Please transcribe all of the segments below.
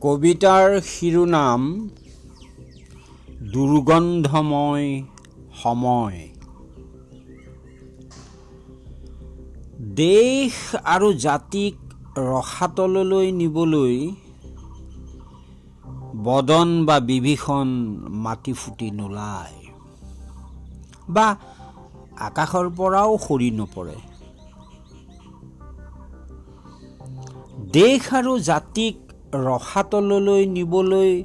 কবিতাৰ শিৰোনাম দুৰ্গন্ধময় সময়। দেশ আৰু জাতিক ৰসাতললৈ নিবলৈ বদন বা বিভীষণ মাটি ফুটি নোলায় বা আকাশৰ পৰাও সৰি নপৰে। দেশ আৰু জাতিক ৰসাতললৈ নিবলৈ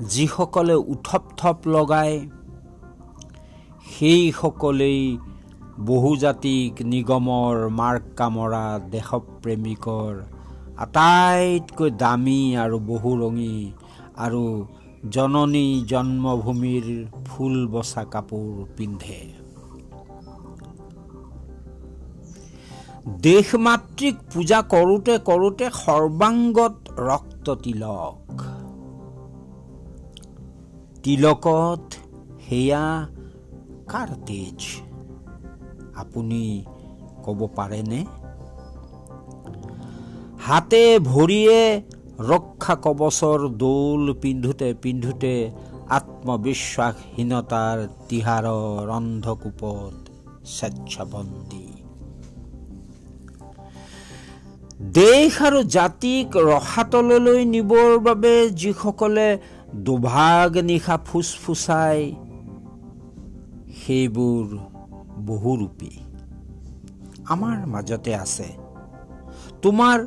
যিসকলে উথপ থপ লগায় সেইসকলেই বহুজাতিক নিগমৰ মাৰ্ক কামৰা দেশপ্ৰেমিকৰ আটাইতকৈ দামী আৰু বহুৰঙী আৰু জননী জন্মভূমিৰ ফুল বচা কাপোৰ পিন্ধে। দেশ মাতৃক পূজা কৰোঁতে কৰোঁতে সৰ্বাংগত ৰক্ত তিলক তিলকত সেয়া কাৰ তেজ? আপুনি ক'ব পাৰেনে? হাতে ভৰিয়ে ৰক্ষা কবচৰ দৌল পিন্ধোতে পিন্ধোতে আত্মবিশ্বাসহীনতাৰ তিহাৰৰ অন্ধকূপত স্বেচ্ছাবন্দী। দেশ আৰু জাতিক ৰসাতললৈ নিবৰ বাবে যিসকলে দুভাগ নিশা ফুচফুচাই সেইবোৰ বহুৰূপী। আমাৰ মাজতে আছে। তোমাৰ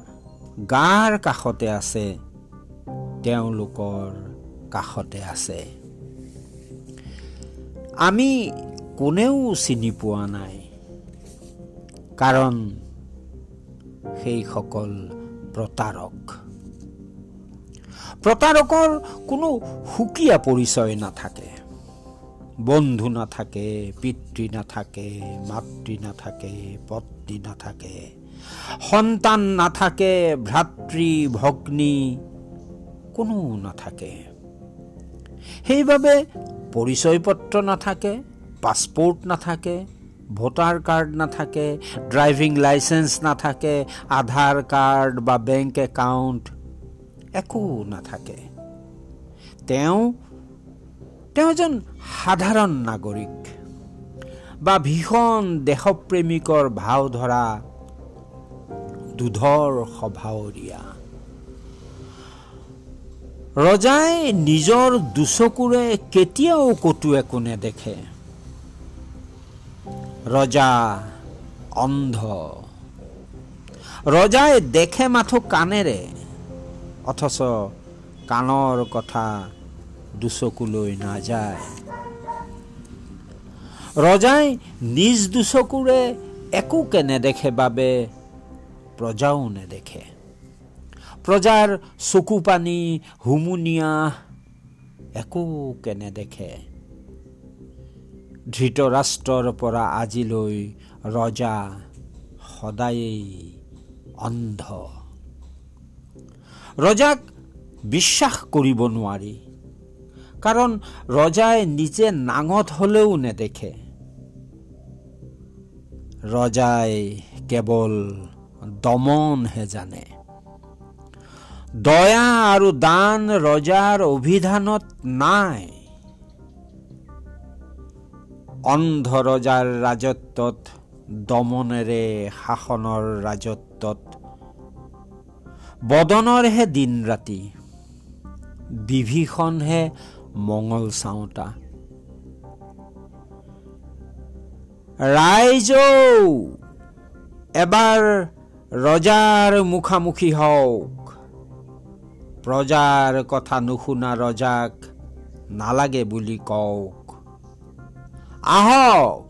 গাৰ কাষতে আছে। তেওঁলোকৰ কাষতে আছে। আমি কোনেও চিনি পোৱা নাই। কাৰণ সেইসকল প্ৰতাৰক। প্ৰতাৰকৰ কোনো সুকীয়া পৰিচয় নাথাকে। বন্ধু নাথাকে পিতৃ নাথাকে মাতৃ নাথাকে পত্নী নাথাকে। সন্তান নাথাকে ভাতৃ ভগ্নী কোনো নাথাকে। সেইবাবে পৰিচয় পত্ৰ নাথাকে পাছপৰ্ট নাথাকে ভোটাৰ কাৰ্ড নাথাকে ড্ৰাইভিং লাইচেঞ্চ নাথাকে আধাৰ কাৰ্ড বা বেংক একাউণ্ট একো নাথাকে। তেওঁ তেওঁ এজন সাধাৰণ নাগৰিক বা ভীষণ দেশপ্ৰেমিকৰ ভাও ধৰা দুধৰ স্বভাৱৰীয়া ৰজাই নিজৰ দুচকুৰে কেতিয়াও কতো একো নেদেখে। ৰজা অন্ধ। ৰজাই দেখে মাথো কাণেৰে অথচ কাণৰ কথা দুচকুলৈ নাযায়। ৰজাই নিজ দুচকুৰে একোকে নেদেখে বাবে প্ৰজাও নেদেখে। প্ৰজাৰ চকু পানী হুমুনিয়া একোকে নেদেখে। ধৃতৰাষ্ট্ৰৰ পৰা আজিলৈ ৰজা সদায়েই অন্ধ। ৰজাক বিশ্বাস কৰিব নোৱাৰি কাৰণ ৰজাই নিজে নাঙত হলেও নেদেখে। ৰজাই কেৱল দমনহে জানে। দয়া আৰু দান ৰজাৰ অভিধানত নাই। অন্ধ ৰজাৰ ৰাজত্বত দমনেৰে শাসনৰ ৰাজত্বত। বদনৰহে দিন ৰাতি বিভীষণহে মঙল চাওঁতা। ৰাইজ এবাৰ ৰজাৰ মুখামুখি হওক। প্ৰজাৰ কথা নুশুনা ৰজাক নালাগে বুলি কওক। 阿浩。